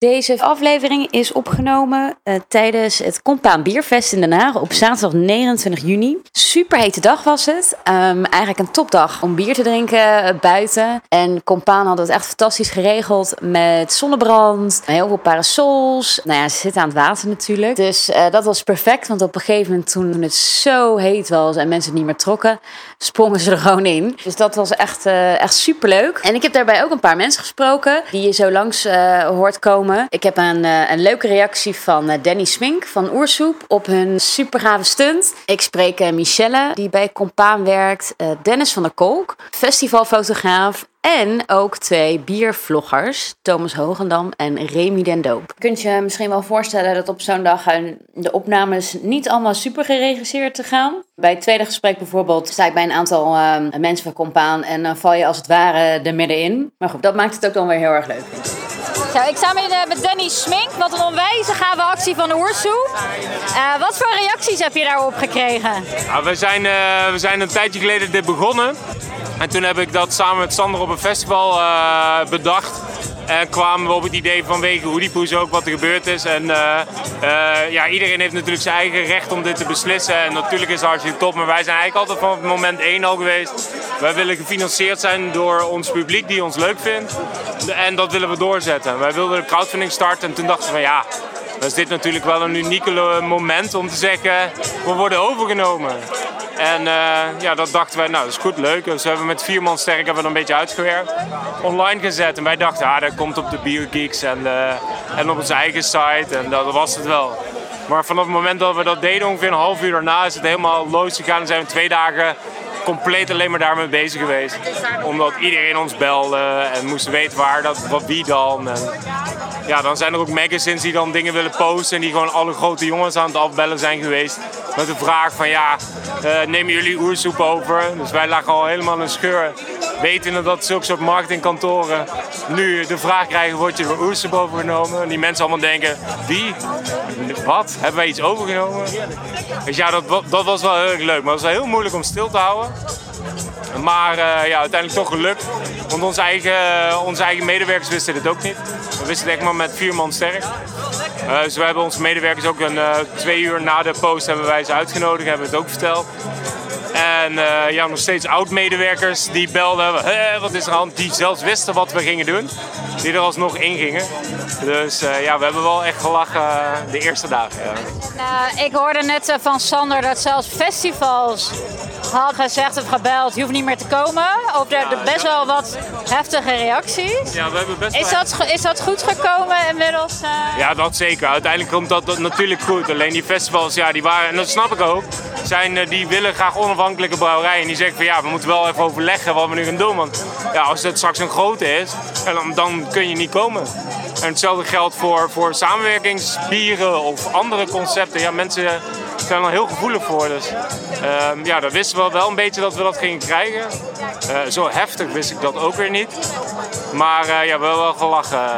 Deze aflevering is opgenomen uh, tijdens het Compaan Bierfest in Den Haag op zaterdag 29 juni. Super hete dag was het. Um, eigenlijk een topdag om bier te drinken uh, buiten. En Compaan had het echt fantastisch geregeld met zonnebrand, heel veel parasols. Nou ja, ze zitten aan het water natuurlijk. Dus uh, dat was perfect, want op een gegeven moment toen het zo heet was en mensen het niet meer trokken, sprongen ze er gewoon in. Dus dat was echt, echt super leuk. En ik heb daarbij ook een paar mensen gesproken die je zo langs hoort komen. Ik heb een, uh, een leuke reactie van uh, Danny Smink van Oersoep op hun supergave stunt. Ik spreek uh, Michelle, die bij Compaan werkt. Dennis van der Kolk, festivalfotograaf. En ook twee biervloggers, Thomas Hogendam en Remy den Doop. Kunt je misschien wel voorstellen dat op zo'n dag de opnames niet allemaal super geregisseerd gaan? Bij het tweede gesprek bijvoorbeeld sta ik bij een aantal mensen van Compaan en dan val je als het ware er middenin. Maar goed, dat maakt het ook dan weer heel erg leuk. Zo, ik sta met, Danny Smink. Wat een onwijze gave actie van de Oersoe. Uh, wat voor reacties heb je daarop gekregen? Nou, we, zijn, uh, we zijn een tijdje geleden dit begonnen. En toen heb ik dat samen met Sander op een festival uh, bedacht. En kwamen we op het idee vanwege Hoediepoes ook wat er gebeurd is. En ja, iedereen heeft natuurlijk zijn eigen recht om dit te beslissen. En natuurlijk is het hartstikke top. Maar wij zijn eigenlijk altijd van moment één al geweest. Wij willen gefinancierd zijn door ons publiek die ons leuk vindt. En dat willen we doorzetten. Wij wilden een crowdfunding starten en toen dachten we van ja, dan is dit natuurlijk wel een unieke moment om te zeggen, we worden overgenomen. En uh, ja, dat dachten wij, nou dat is goed, leuk. Dus we hebben met vier man sterk hebben we een beetje uitgewerkt. Online gezet. En wij dachten, ah, dat komt op de Biergeeks en, uh, en op onze eigen site. En dat was het wel. Maar vanaf het moment dat we dat deden, ongeveer een half uur daarna, is het helemaal los gegaan. En zijn we twee dagen compleet alleen maar daarmee bezig geweest. Omdat iedereen ons belde en moest weten waar, dat, wat wie dan. En ja, dan zijn er ook magazines die dan dingen willen posten en die gewoon alle grote jongens aan het afbellen zijn geweest. Met de vraag van ja, uh, nemen jullie oersoep over? Dus wij lagen al helemaal in een scheur. Weten dat zulke soort marketingkantoren nu de vraag krijgen, word je door oersoep overgenomen? En die mensen allemaal denken, wie? Wat? Hebben wij iets overgenomen? Dus ja, dat, dat was wel heel erg leuk. Maar het was wel heel moeilijk om stil te houden. Maar uh, ja, uiteindelijk toch gelukt. Want onze eigen, onze eigen medewerkers wisten dit ook niet. We wisten het echt maar met vier man sterk. Uh, dus we hebben onze medewerkers ook een, twee uur na de post hebben wij ze uitgenodigd, hebben het ook verteld. En ja, nog steeds oud-medewerkers die belden, wat is er aan, die zelfs wisten wat we gingen doen. Die er alsnog in gingen. Dus ja, we hebben wel echt gelachen de eerste dagen. Uh, ik hoorde net van Sander dat zelfs festivals gezegd of gebeld, je hoeft niet meer te komen. Of er ja, best wel wat heftige reacties. Ja, we hebben best is, dat, is dat goed gekomen inmiddels? Uh... Ja, dat zeker. Uiteindelijk komt dat, dat, natuurlijk goed. Alleen die festivals, ja, die waren, en dat snap ik ook, zijn, die willen graag onafhankelijke brouwerijen. En die zeggen van ja, we moeten wel even overleggen wat we nu gaan doen. Want ja, als het straks een grote is, dan, dan kun je niet komen. En hetzelfde geldt voor, voor samenwerkingsbieren of andere concepten. Ja, mensen zijn er heel gevoelig voor. Dus uh, ja, dat wisten we wel een beetje dat we dat gingen krijgen. Uh, zo heftig wist ik dat ook weer niet. Maar uh, ja, we hebben wel gelachen.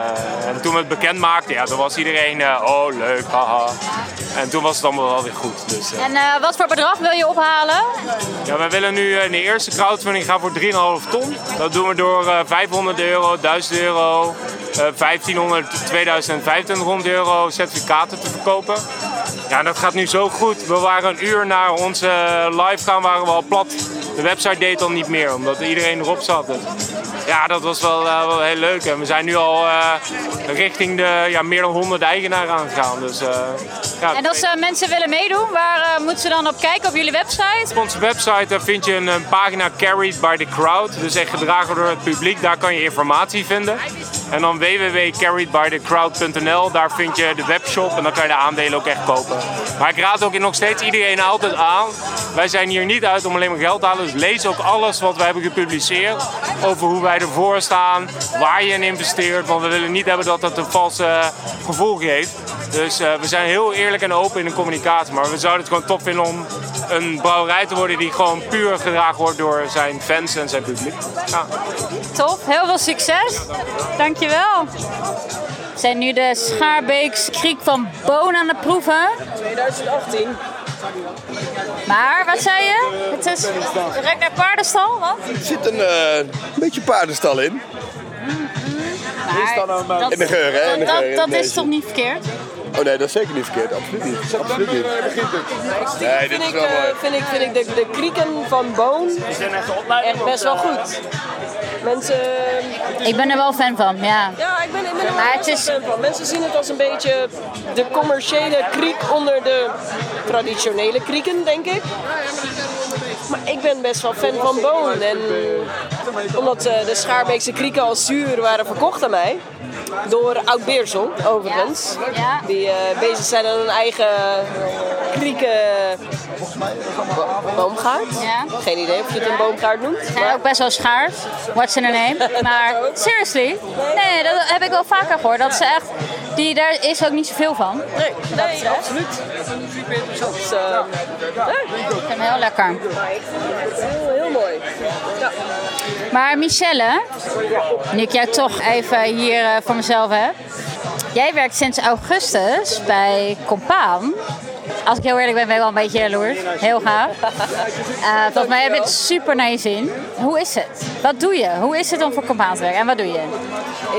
En toen we het bekend maakten, ja, dan was iedereen, oh leuk, haha. En toen was het allemaal wel weer goed. Dus, en wat voor bedrag wil je ophalen? Ja, wij willen nu in de eerste crowdfunding gaan voor 3,5 ton. Dat doen we door 500 euro, 1000 euro, 1500, 2500 euro certificaten te verkopen. Ja, dat gaat nu zo goed. We waren een uur na onze live gaan, waren we al plat. De website deed al niet meer, omdat iedereen erop zat. Ja, dat was wel, uh, wel heel leuk. En we zijn nu al uh, richting de ja, meer dan 100 eigenaren aangegaan. Dus, uh, ja, en als mensen willen meedoen, waar moeten ze dan op kijken op jullie website? Op onze website vind je een, een, pagina Carried by the Crowd. Dus echt gedragen door het publiek. Daar kan je informatie vinden. En dan www.carriedbythecrowd.nl. Daar vind je de webshop en dan kan je de aandelen ook echt kopen. Maar ik raad ook nog steeds iedereen altijd aan. Wij zijn hier niet uit om alleen maar geld te halen. Dus lees ook alles wat we hebben gepubliceerd. Over hoe wij ervoor staan. Waar je in investeert. Want we willen niet hebben dat dat een valse gevoel geeft. Dus uh, we zijn heel eerlijk en open in de communicatie. Maar we zouden het gewoon top vinden om een brouwerij te worden die gewoon puur gedragen wordt door zijn fans en zijn publiek. Ja. Top, heel veel succes. Dankjewel. We zijn nu de Schaarbeeks Kriek van Boon aan het proeven. 2018. Maar, wat zei je? Het is ruikt naar paardenstal, wat? Er zit een uh, beetje paardenstal in. dat, In de geur, hè? In de dat, geur, is toch niet verkeerd? Oh nee, dat is zeker niet verkeerd. Absoluut niet. Absoluut niet. Nee, dit vind is ik, wel eh, mooi. vind ik, vind ik de, de krieken van Boon echt best wel goed. Mensen, Ik ben er wel fan van, ja. ja, ik ben, ik ben er Maar wel het is- fan van. Mensen zien het als een beetje de commerciële kriek onder de traditionele krieken, denk ik. Maar ik ben best wel fan van Boon. En omdat eh, de Schaarbeekse krieken als zuur waren verkocht aan mij. Door Oud Beersel, overigens. Ja. Die eh, bezig zijn aan een eigen krieken boomgaard. Ja. Geen idee of je het een boomgaard noemt. zijn ook best wel schaars. What's in her name? Maar seriously? Nee, dat heb ik wel vaker gehoord. Dat ze echt, die, daar is ook niet zoveel van. Nee, nee absoluut. Dus, eh, nee, Ik vind hem heel lekker. heel, heel mooi. Ja. Maar Michelle, nu ik jou toch even hier eh, voor mezelf heb. Jij werkt sinds augustus bij Compaan. Als ik heel eerlijk ben, ben ik wel een beetje jaloers. Heel gaaf. Eh volgens mij heb je het super naar je zin. Hoe is het? Wat doe je? Hoe is het om voor Compaan te werken? En wat doe je?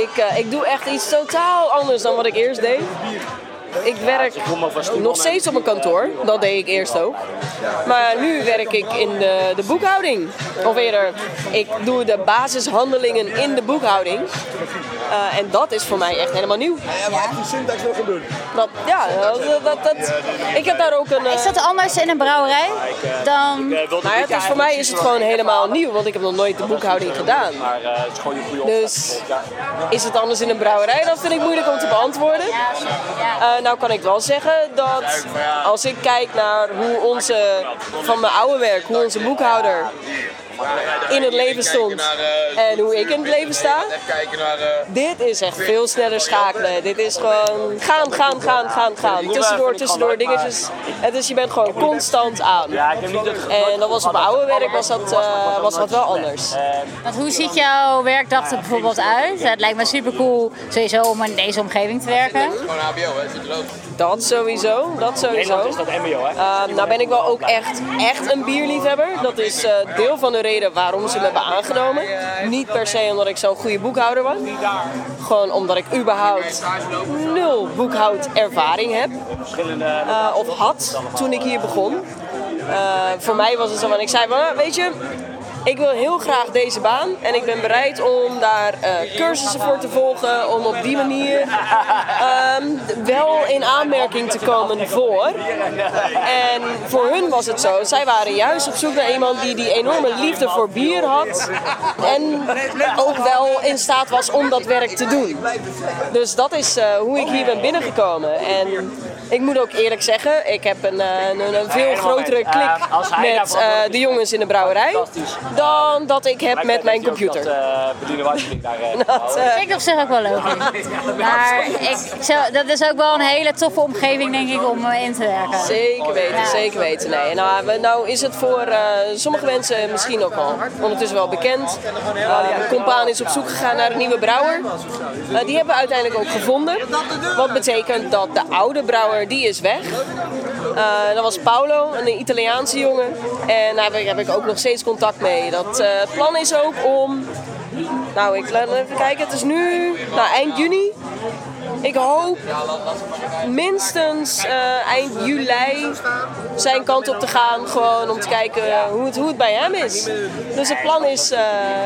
Ik, eh, ik doe echt iets totaal anders dan wat ik eerst deed. Ik werk nog steeds op een kantoor. Dat deed ik eerst ook. Maar nu werk ik in de, de boekhouding. Of eerder, ik doe de basishandelingen in de boekhouding. Eh, en dat is voor mij echt helemaal nieuw. Dat, ja, dat, dat, dat- ik heb daar ook een... eh, Is dat anders in een brouwerij dan... nou ja, het is, voor mij is het gewoon helemaal nieuw, want ik heb nog nooit de boekhouding gedaan. Dus is het anders in een brouwerij? Dat vind ik moeilijk om te beantwoorden. Ja, Eh, nou kan ik wel zeggen dat als ik kijk naar hoe onze, van mijn oude werk, hoe onze boekhouder in het leven stond en hoe ik in het leven sta. Dit is echt veel sneller schakelen. Dit is gewoon gaan, gaan, gaan, gaan, gaan. Tussendoor, tussendoor dingetjes. Het is, je bent gewoon constant aan. En dat was op mijn oude werk was dat, eh, was dat wel anders. Want hoe ziet jouw werkdag er bijvoorbeeld uit? Het lijkt me super cool sowieso om in deze omgeving te werken. Dat sowieso, dat sowieso. Ehm, nou ben ik wel ook echt, echt een bierliefhebber. Dat is eh, deel van de reden waarom ze me hebben aangenomen. Niet per se omdat ik zo'n goede boekhouder was. Gewoon omdat ik überhaupt nul boekhoudervaring heb. Eh, of had toen ik hier begon. Eh, voor mij was het zo van, ik zei van, "Ah, weet je, ik wil heel graag deze baan en ik ben bereid om daar eh, cursussen voor te volgen, om op die manier ehm, wel in aanmerking te komen voor. En voor hun was het zo, zij waren juist op zoek naar iemand die die enorme liefde voor bier had en ook wel in staat was om dat werk te doen. Dus dat is eh, hoe ik hier ben binnengekomen. En ik moet ook eerlijk zeggen, ik heb een, eh, een, een veel grotere klik met eh, de jongens in de brouwerij dan dat ik heb met mijn computer. Dat, eh, Vind ik op zich ook wel logisch. Maar ik, zo, dat is ook wel een hele toffe omgeving, denk ik, om eh, in te werken. Zeker weten, zeker weten. Nee. Nou, nou is het voor eh, sommige mensen misschien ook al ondertussen wel bekend. Uh, Compaan is op zoek gegaan naar een nieuwe brouwer. Eh, die hebben we uiteindelijk ook gevonden. Wat betekent dat de oude brouwer, die is weg. Eh, dat was Paolo, een Italiaanse jongen. En daar heb ik, heb ik ook nog steeds contact mee. Dat, eh, plan is ook om... Nou, ik laat even kijken. Het is nu nou, eind juni. Ik hoop minstens eh, eind juli zijn kant op te gaan. Gewoon om te kijken hoe het, hoe het bij hem is. Dus het plan is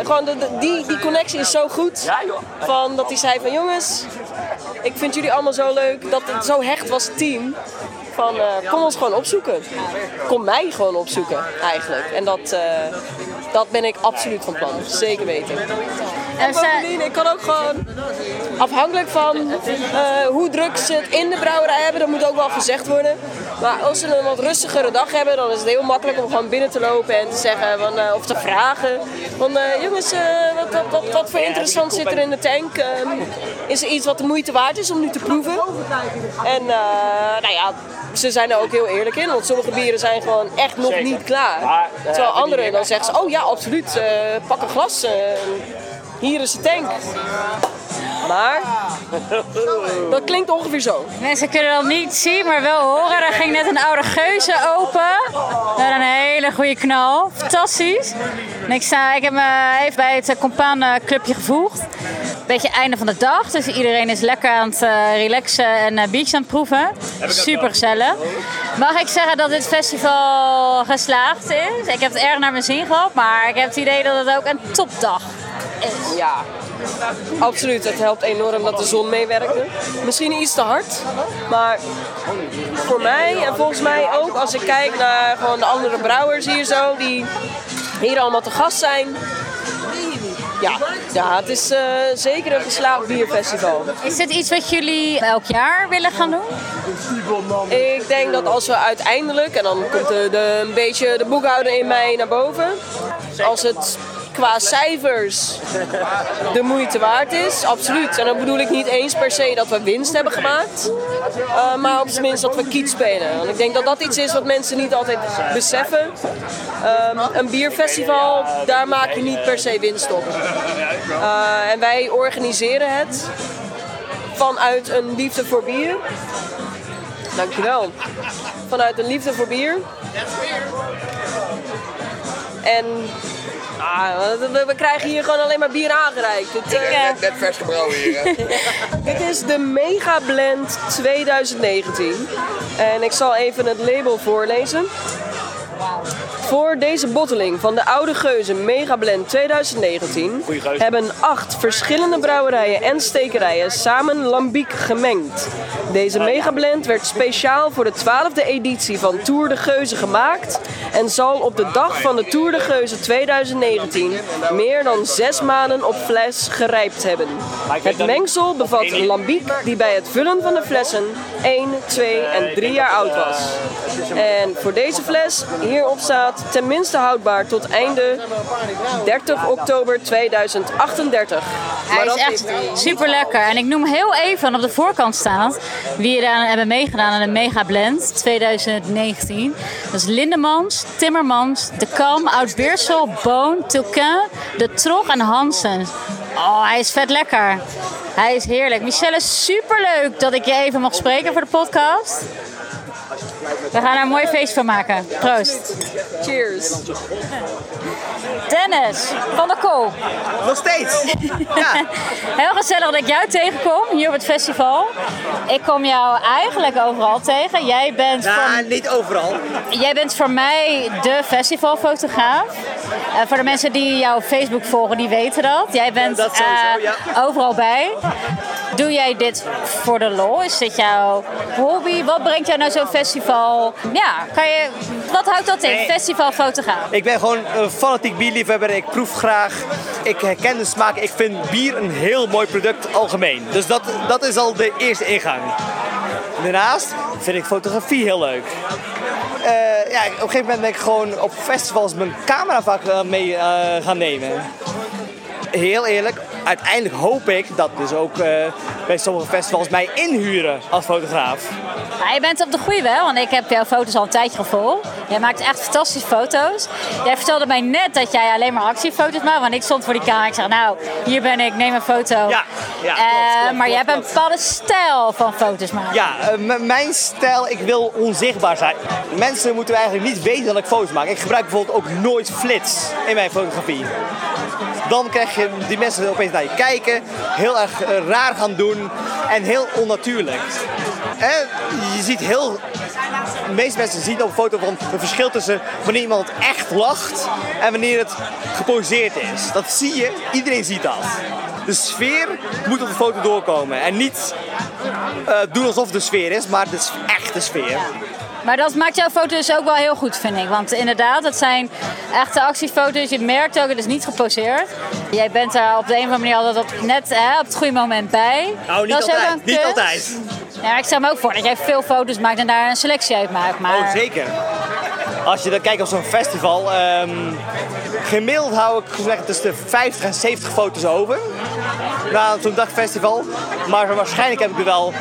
gewoon, die, die connectie is zo goed. Van dat hij zei van jongens, ik vind jullie allemaal zo leuk. Dat het zo hecht was het team. Van eh, kom ons gewoon opzoeken. Kom mij gewoon opzoeken eigenlijk. En dat, eh, dat ben ik absoluut van plan. Zeker weten. En Bovendien, ik kan ook gewoon afhankelijk van eh, hoe druk ze het in de brouwerij hebben, dat moet ook wel gezegd worden. Maar als ze een wat rustigere dag hebben, dan is het heel makkelijk om gewoon binnen te lopen en te zeggen van, eh, of te vragen. Van eh, jongens, eh, wat, wat, wat, wat voor interessant zit er in de tank? Ehm, is er iets wat de moeite waard is om nu te proeven? En nou ja, ze zijn er ook heel eerlijk in, want sommige bieren zijn gewoon echt nog niet klaar. Terwijl andere dan zeggen ze, oh ja, absoluut, pak een glas. hier is de tank. Maar dat klinkt ongeveer zo. Mensen kunnen dat niet zien, maar wel horen. Er ging net een oude geuze open. Met een hele goede knal. Fantastisch. En ik, sta, ik heb me even bij het eh, Compaan eh, clubje gevoegd. beetje einde van de dag. Dus iedereen is lekker aan het eh, relaxen en uh, biertjes aan het proeven. Super gezellig. Mag ik zeggen dat dit festival geslaagd is? Ik heb het erg naar mijn zin gehad, maar ik heb het idee dat het ook een topdag is. Ja, absoluut. Het helpt enorm dat de zon meewerkte. Misschien iets te hard, maar voor mij en volgens mij ook als ik kijk naar gewoon de andere brouwers hier zo, die hier allemaal te gast zijn. Ja, ja het is uh, zeker een geslaagd bierfestival. Is dit iets wat jullie elk jaar willen gaan doen? Ik denk dat als we uiteindelijk, en dan komt de, de, een beetje de boekhouder in mij naar boven. Als het qua cijfers de moeite waard is. Absoluut. En dan bedoel ik niet eens per se dat we winst hebben gemaakt. Uh, maar op zijn minst dat we kiet spelen. Want ik denk dat dat iets is wat mensen niet altijd beseffen. Uh, een bierfestival, daar maak je niet per se winst op. Uh, en wij organiseren het vanuit een liefde voor bier. Dankjewel. Vanuit een liefde voor bier. En We, we, krijgen hier gewoon alleen maar bier aangereikt. Het, uh, net, net, vers gebrouwen hier. Hè? Dit is de Mega Blend 2019. En ik zal even het label voorlezen. Voor deze botteling van de Oude Geuze Mega Blend 2019 hebben acht verschillende brouwerijen en stekerijen samen lambiek gemengd. Deze Mega Blend werd speciaal voor de 12e editie van Tour de Geuze gemaakt en zal op de dag van de Tour de Geuze 2019 meer dan zes maanden op fles gerijpt hebben. Het mengsel bevat lambiek die bij het vullen van de flessen 1, 2 en 3 jaar oud was. En voor deze fles hierop staat tenminste houdbaar tot einde 30 oktober 2038. Hij is echt super lekker. En ik noem heel even op de voorkant staat wie er aan hebben meegedaan aan de Mega Blend 2019. Dat is Lindemans, Timmermans, De Kam, Oud-Beersel, Boon, Tulkin, De Trog en Hansen. Oh, hij is vet lekker. Hij is heerlijk. Michelle, super leuk dat ik je even mag spreken voor de podcast. We gaan er een mooi feest van maken. Proost. Cheers. Dennis van der Kool. Nog steeds. Ja. Heel gezellig dat ik jou tegenkom hier op het festival. Ik kom jou eigenlijk overal tegen. Jij bent ja, voor... niet overal. Jij bent voor mij de festivalfotograaf. Uh, voor de mensen die jouw Facebook volgen, die weten dat. Jij bent dat sowieso, uh, ja. overal bij. Doe jij dit voor de lol? Is dit jouw hobby? Wat brengt jou naar zo'n festival? Ja, kan je, wat houdt dat in? Nee. Festivalfotograaf. Ik ben gewoon een fanatiek bierliefhebber. Ik proef graag. Ik herken de smaak. Ik vind bier een heel mooi product algemeen. Dus dat, dat is al de eerste ingang. Daarnaast vind ik fotografie heel leuk. Uh, ja, op een gegeven moment ben ik gewoon op festivals mijn camera vaak mee uh, gaan nemen. Heel eerlijk, uiteindelijk hoop ik dat dus ook bij sommige festivals mij inhuren als fotograaf. Ja, je bent op de goede wel, want ik heb jouw foto's al een tijdje gevolgd. Jij maakt echt fantastische foto's. Jij vertelde mij net dat jij alleen maar actiefoto's maakt. Want ik stond voor die camera en ik zeg, nou, hier ben ik, neem een foto. Ja, ja uh, klopt, maar jij hebt een bepaalde stijl van foto's maken. Ja, uh, mijn stijl, ik wil onzichtbaar zijn. Mensen moeten eigenlijk niet weten dat ik foto's maak. Ik gebruik bijvoorbeeld ook nooit flits in mijn fotografie. Dan krijg je die mensen opeens naar je kijken, heel erg uh, raar gaan doen en heel onnatuurlijk. En je ziet heel. De meeste mensen zien op een foto van het verschil tussen wanneer iemand echt lacht en wanneer het geposeerd is. Dat zie je, iedereen ziet dat. De sfeer moet op de foto doorkomen en niet uh, doen alsof de sfeer is, maar de echte sfeer. Maar dat maakt jouw foto's ook wel heel goed, vind ik. Want inderdaad, het zijn echte actiefoto's. Je merkt ook, het is niet geposeerd. Jij bent daar op de een of andere manier altijd op, net hè, op het goede moment bij. Nou, niet dat is altijd. Niet altijd. Ja, ik stel me ook voor dat jij veel foto's maakt en daar een selectie uit maakt. Maar... Oh, zeker. Als je dan kijkt op zo'n festival, um, gemiddeld hou ik gezegd tussen de 50 en 70 foto's over. Na zo'n dagfestival. Maar waarschijnlijk heb ik er wel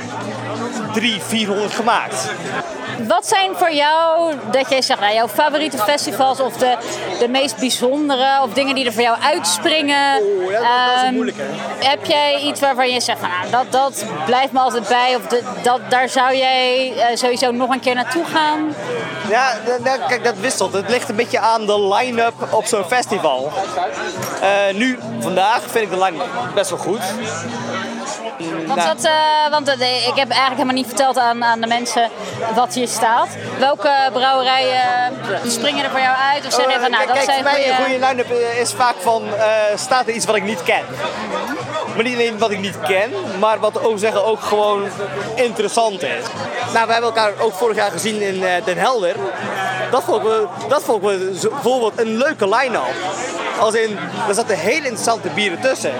drie, 400 gemaakt. Wat zijn voor jou, dat jij zegt, nou, jouw favoriete festivals of de, de meest bijzondere of dingen die er voor jou uitspringen? Oeh, ja, dat- dat is Ehm, moeilijk, hè? Heb jij iets waarvan je zegt, nou, dat, dat blijft me altijd bij of de- dat, daar zou jij eh, sowieso nog een keer naartoe gaan? Ja, d- kijk, dat wisselt. Het ligt een beetje aan de line-up op zo'n festival. Eh, nu, vandaag, vind ik de line-up best wel goed. Want, dat, eh, want eh, ik heb eigenlijk helemaal niet verteld aan, aan de mensen wat hier staat. Welke brouwerijen springen er voor jou uit? Of zeg je van, nou, dat kijk, zijn voor mij een goede... line-up eh, is vaak van, staat er iets wat ik niet ken? Maar niet alleen wat ik niet ken, maar wat ook zeggen ook gewoon interessant is. Nou, we hebben elkaar ook vorig jaar gezien in Den Helder. Dat vond wel- dat vond zo- bijvoorbeeld een leuke line-up. Als in, er zaten hele interessante bieren tussen.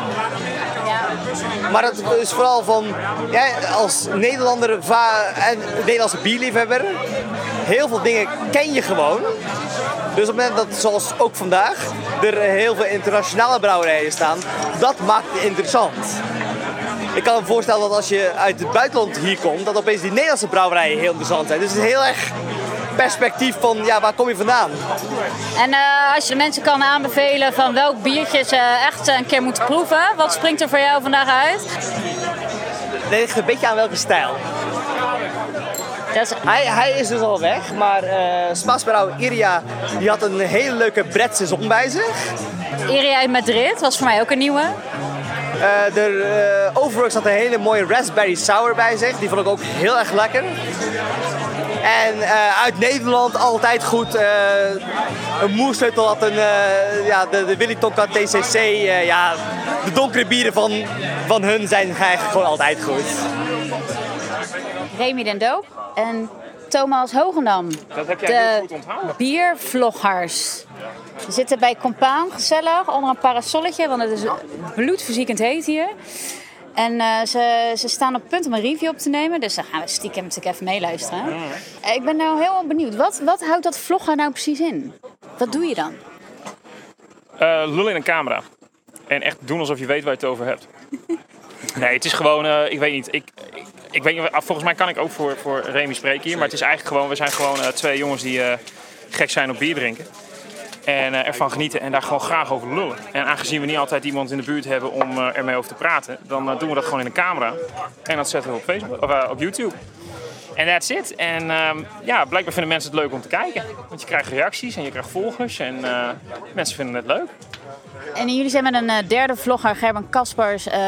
Maar het is vooral van, ja, als Nederlander en Nederlandse bierliefhebber, heel veel dingen ken je gewoon. Dus op het moment dat, zoals ook vandaag, er heel veel internationale brouwerijen staan, dat maakt het interessant. Ik kan me voorstellen dat als je uit het buitenland hier komt, dat opeens die Nederlandse brouwerijen heel interessant zijn. Dus het is heel erg perspectief van, ja, waar kom je vandaan? En eh, als je de mensen kan aanbevelen van welk biertje ze echt een keer moeten proeven, wat springt er voor jou vandaag uit? Het ligt een beetje aan welke stijl. Is, Hij, hij is dus al weg, maar eh Spaasbrouw Iria die had een hele leuke Bret saison bij zich. Iria in Madrid was voor mij ook een nieuwe. Eh de eh, Overworks had een hele mooie Raspberry Sour bij zich. Die vond ik ook heel erg lekker. En eh, uit Nederland altijd goed. eh, een moersleutel had een, eh, ja, de, de Willy Tonka TCC. eh, ja, de donkere bieren van, van hun zijn eigenlijk gewoon altijd goed. Remy den Doop en Thomas Hogendam. Dat heb jij de heel goed onthouden. biervloggers. We zitten bij Compaan, gezellig, onder een parasolletje, want het is bloedverziekend heet hier. En eh, ze, ze staan op punt om een review op te nemen, dus dan gaan we stiekem natuurlijk even meeluisteren. Eh, Ik ben nou heel benieuwd, wat, wat houdt dat vloggen nou precies in? Wat doe je dan? Eh lullen in een camera. En echt doen alsof je weet waar je het over hebt. Nee, het is gewoon, ik weet niet. Ik, ik, ik weet niet, volgens mij kan ik ook voor, voor Remy spreken hier. Maar het is eigenlijk gewoon, we zijn gewoon twee jongens die gek zijn op bier drinken. En eh, ervan genieten en daar gewoon graag over lullen. En aangezien we niet altijd iemand in de buurt hebben om eh, ermee over te praten, dan eh, doen we dat gewoon in een camera. En dat zetten we op, Facebook, of, op YouTube. En that's it. En ehm, ja, blijkbaar vinden mensen het leuk om te kijken. Want je krijgt reacties en je krijgt volgers. En mensen vinden het leuk. En jullie zijn met een eh, derde vlogger, Gerben Kaspers, eh,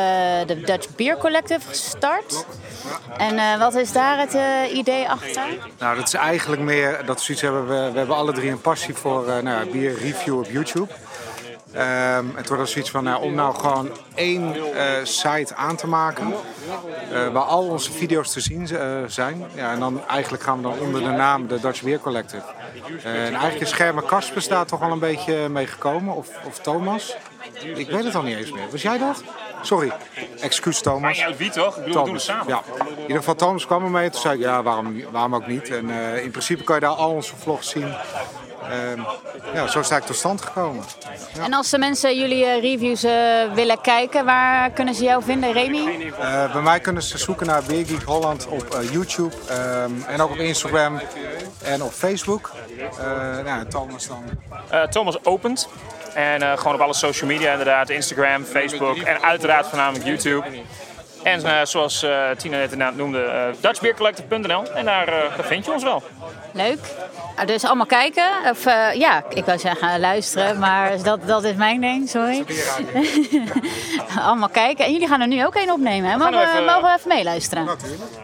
de Dutch Beer Collective gestart. En eh, wat is daar het idee achter? Nou, dat is eigenlijk meer dat we zoiets hebben. We, we hebben alle drie een passie voor nou, bier review op YouTube. Ehm, het zoiets van, nou, om nou gewoon één eh, site aan te maken. eh, waar al onze video's te zien eh, zijn. Ja, en dan eigenlijk gaan we dan onder de naam de Dutch Beer Collective. En eigenlijk is Germa Kasper daar toch al een beetje mee gekomen. Of, of Thomas. Ik weet het al niet eens meer. Was jij dat? Sorry. Excuus Thomas. Uit wie toch? Ik bedoel, we doen het samen. Ja. In ieder geval, Thomas kwam er mee. Toen zei ik, ja, waarom, waarom ook niet? En in principe kan je daar al onze vlogs zien. Ehm, ja, zo is het eigenlijk tot stand gekomen. En als de mensen jullie eh, reviews eh, willen kijken, waar kunnen ze jou vinden, Remy? Eh, bij mij kunnen ze zoeken naar Beer Geek Holland op eh, YouTube. ehm, en ook op Instagram en op Facebook. Eh nou, Thomas dan. Eh, Thomas opent. En eh, gewoon op alle social media inderdaad. Instagram, Facebook en uiteraard voornamelijk YouTube. En zoals eh, Tina net inderdaad noemde, eh dutchbeercollective.nl. En daar, eh, daar vind je ons wel. Leuk. Ah, Dus allemaal kijken. Of eh, ja, ik wou zeggen luisteren, maar dat, dat is mijn ding, sorry. allemaal kijken. En jullie gaan er nu ook één opnemen, hè? Mogen, we- even- mogen we even meeluisteren?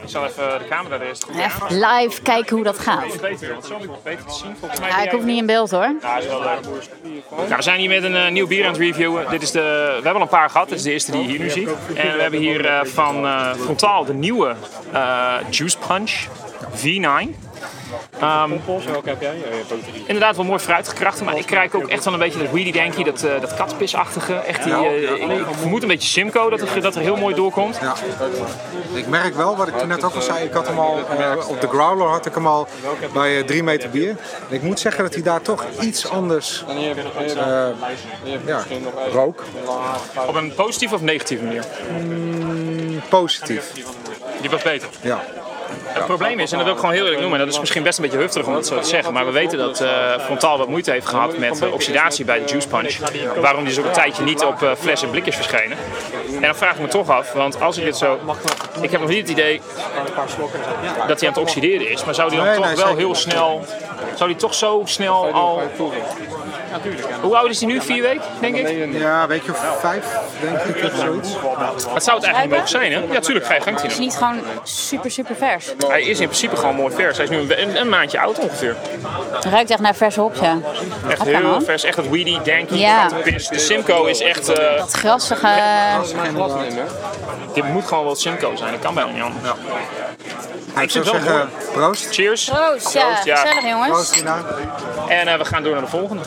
Ik zal even de camera er eerst goed Even live kijken hoe dat gaat. Ja, ik hoef niet in beeld hoor. Ja, is wel leuk. Nou, we zijn hier met een eh, nieuw bier aan het reviewen. Dit is de, we hebben al een paar gehad. Dit is de eerste die je hier nu ziet. En we hebben hier eh, van eh, Frontaal de nieuwe eh, Juice Punch V9. Ehm, inderdaad wel mooi fruitgekrachten, maar ik krijg ook echt wel een beetje dat weedy danky, dat, eh dat katpisachtige. Echt die, eh, ik, ik vermoed een beetje Simcoe dat er, dat er heel mooi doorkomt. Ja. Ik merk wel, wat ik toen net ook al zei, ik had hem al eh, op de Growler had ik hem al bij eh, 3 meter bier. En ik moet zeggen dat hij daar toch iets anders ja, rook. Op een positieve of negatieve manier? Positief. Die was beter. Ja. Het probleem is, en dat wil ik gewoon heel eerlijk noemen, en dat is misschien best een beetje hufterig om dat zo te zeggen, maar we weten dat eh, Frontaal wat moeite heeft gehad met eh, oxidatie bij de Juice Punch. Waarom die dus ook een tijdje niet op eh, flessen en blikjes verschenen. En dan vraag ik me toch af, want als ik dit zo... Ik heb nog niet het idee dat hij aan het oxideren is, maar zou die dan Nee, toch nee, wel heel snel... Zou die toch zo snel al... Hoe oud is hij nu? Vier weken, denk ik? Ja, weet je of vijf, denk ik, of zoiets. Het zou het eigenlijk mogen zijn, hè? Ja, tuurlijk, vijf hangt hij is niet gewoon super, super vers. Hij is in principe gewoon mooi vers. Hij is nu een, een, een maandje oud ongeveer. Het ruikt echt naar verse hop, ja. Echt heel vers, echt dat weedy, danky. Ja. De Simcoe is echt... eh, Dat grassige... dit moet gewoon wel Simcoe zijn, dat kan bijna niet anders. Ik zou zeggen, proost. Cheers. Proost, ja. Proost, ja. Gezellig, jongens. Proost, Tina. En eh, we gaan door naar de volgende.